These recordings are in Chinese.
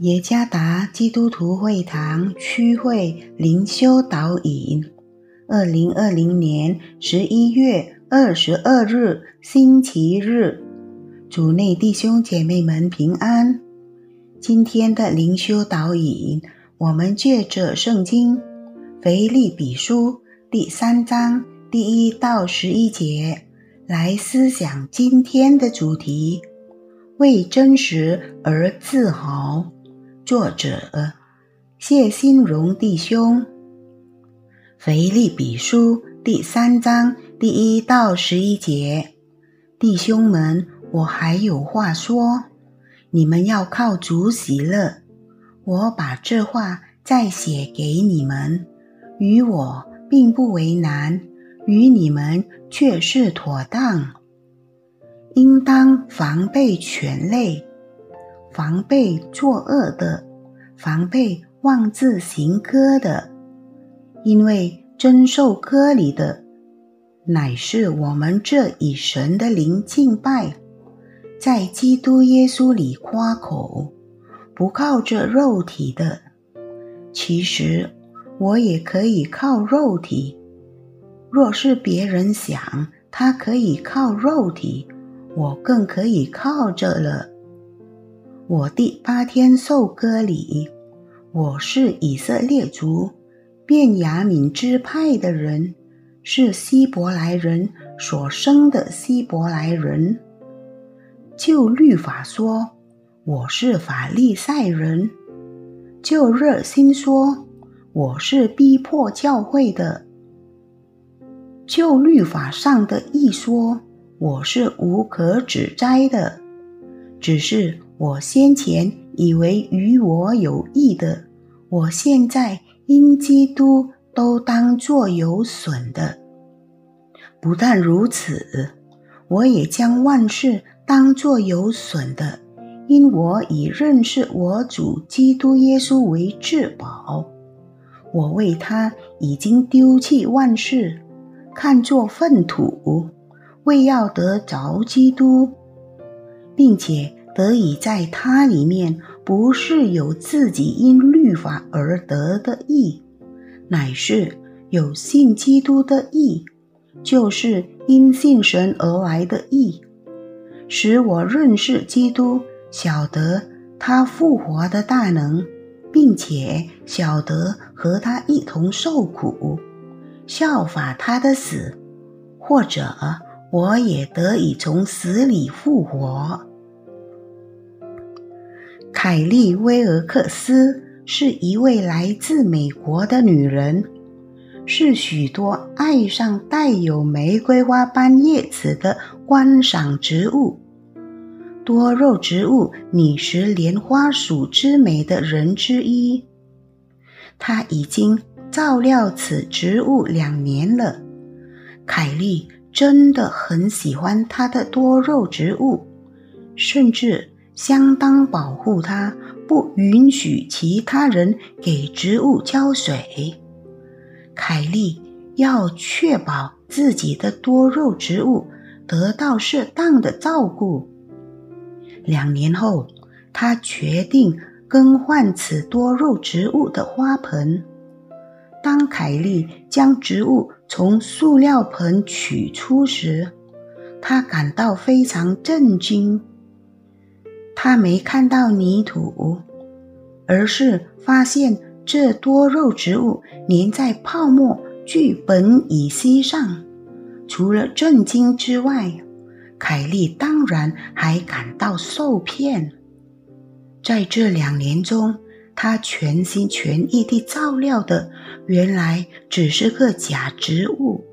耶加达基督徒会堂区会灵修导引，二零二零年十一月二十二日星期日，主内弟兄姐妹们平安。今天的灵修导引，我们借着圣经腓立比书第三章第一到十一节来思想今天的主题：为真实而自豪。作者谢新荣弟兄，《腓立比书》第三章第一到十一节，弟兄们，我还有话说，你们要靠主喜乐。我把这话再写给你们，与我并不为难，与你们却是妥当。应当防备犬类。防备作恶的，防备妄自行歌的，因为真受歌礼的，乃是我们这以神的灵敬拜，在基督耶稣里夸口，不靠着肉体的。其实我也可以靠肉体，若是别人想他可以靠肉体，我更可以靠着了。我第八天受割礼，我是以色列族便雅悯支派的人，是希伯来人所生的希伯来人。就律法说，我是法利赛人；就热心说，我是逼迫教会的；就律法上的义说，我是无可指摘的。只是。我先前以为与我有益的，我现在因基督都当作有损的。不但如此，我也将万事当作有损的，因我以认识我主基督耶稣为至宝。我为他已经丢弃万事，看作粪土，为要得着基督，并且。得以在他里面，不是有自己因律法而得的义，乃是有信基督的义，就是因信神而来的义，使我认识基督，晓得他复活的大能，并且晓得和他一同受苦，效法他的死，或者我也得以从死里复活。凯利威尔克斯是一位来自美国的女人，是许多爱上带有玫瑰花般叶子的观赏植物——多肉植物拟石莲花属之美的人之一。她已经照料此植物两年了。凯利真的很喜欢她的多肉植物，甚至。相当保护它，不允许其他人给植物浇水。凯莉要确保自己的多肉植物得到适当的照顾。两年后，他决定更换此多肉植物的花盆。当凯莉将植物从塑料盆取出时，他感到非常震惊。他没看到泥土，而是发现这多肉植物粘在泡沫聚苯乙烯上。除了震惊之外，凯莉当然还感到受骗。在这两年中，他全心全意地照料的，原来只是个假植物。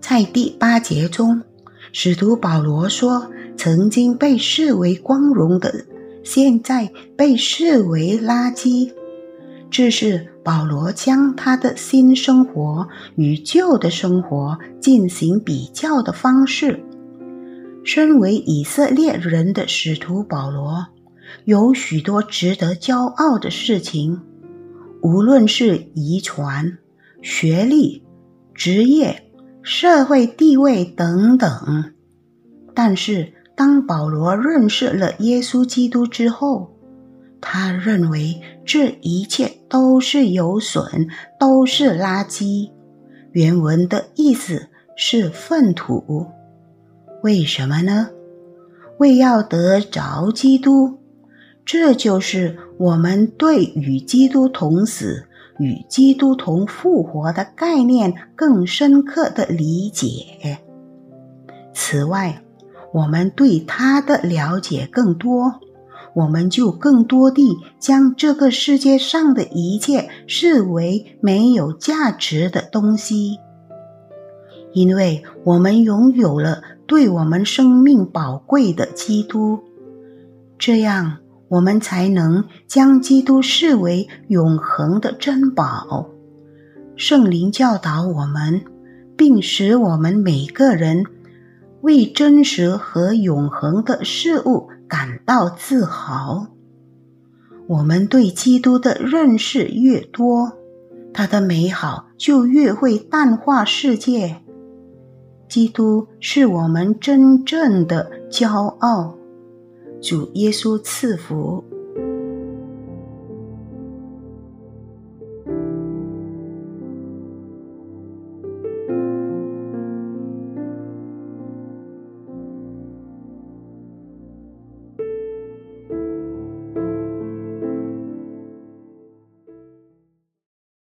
在第八节中，使徒保罗说。曾经被视为光荣的，现在被视为垃圾。这是保罗将他的新生活与旧的生活进行比较的方式。身为以色列人的使徒保罗，有许多值得骄傲的事情，无论是遗传、学历、职业、社会地位等等，但是。当保罗认识了耶稣基督之后，他认为这一切都是有损，都是垃圾。原文的意思是粪土。为什么呢？为要得着基督，这就是我们对与基督同死、与基督同复活的概念更深刻的理解。此外，我们对他的了解更多，我们就更多地将这个世界上的一切视为没有价值的东西，因为我们拥有了。对我们生命宝贵的基督，这样我们才能将基督视为永恒的珍宝。圣灵教导我们，并使我们每个人为真实和永恒的事物感到自豪。我们对基督的认识越多，他的美好就越会淡化世界。基督是我们真正的骄傲，主耶稣赐福。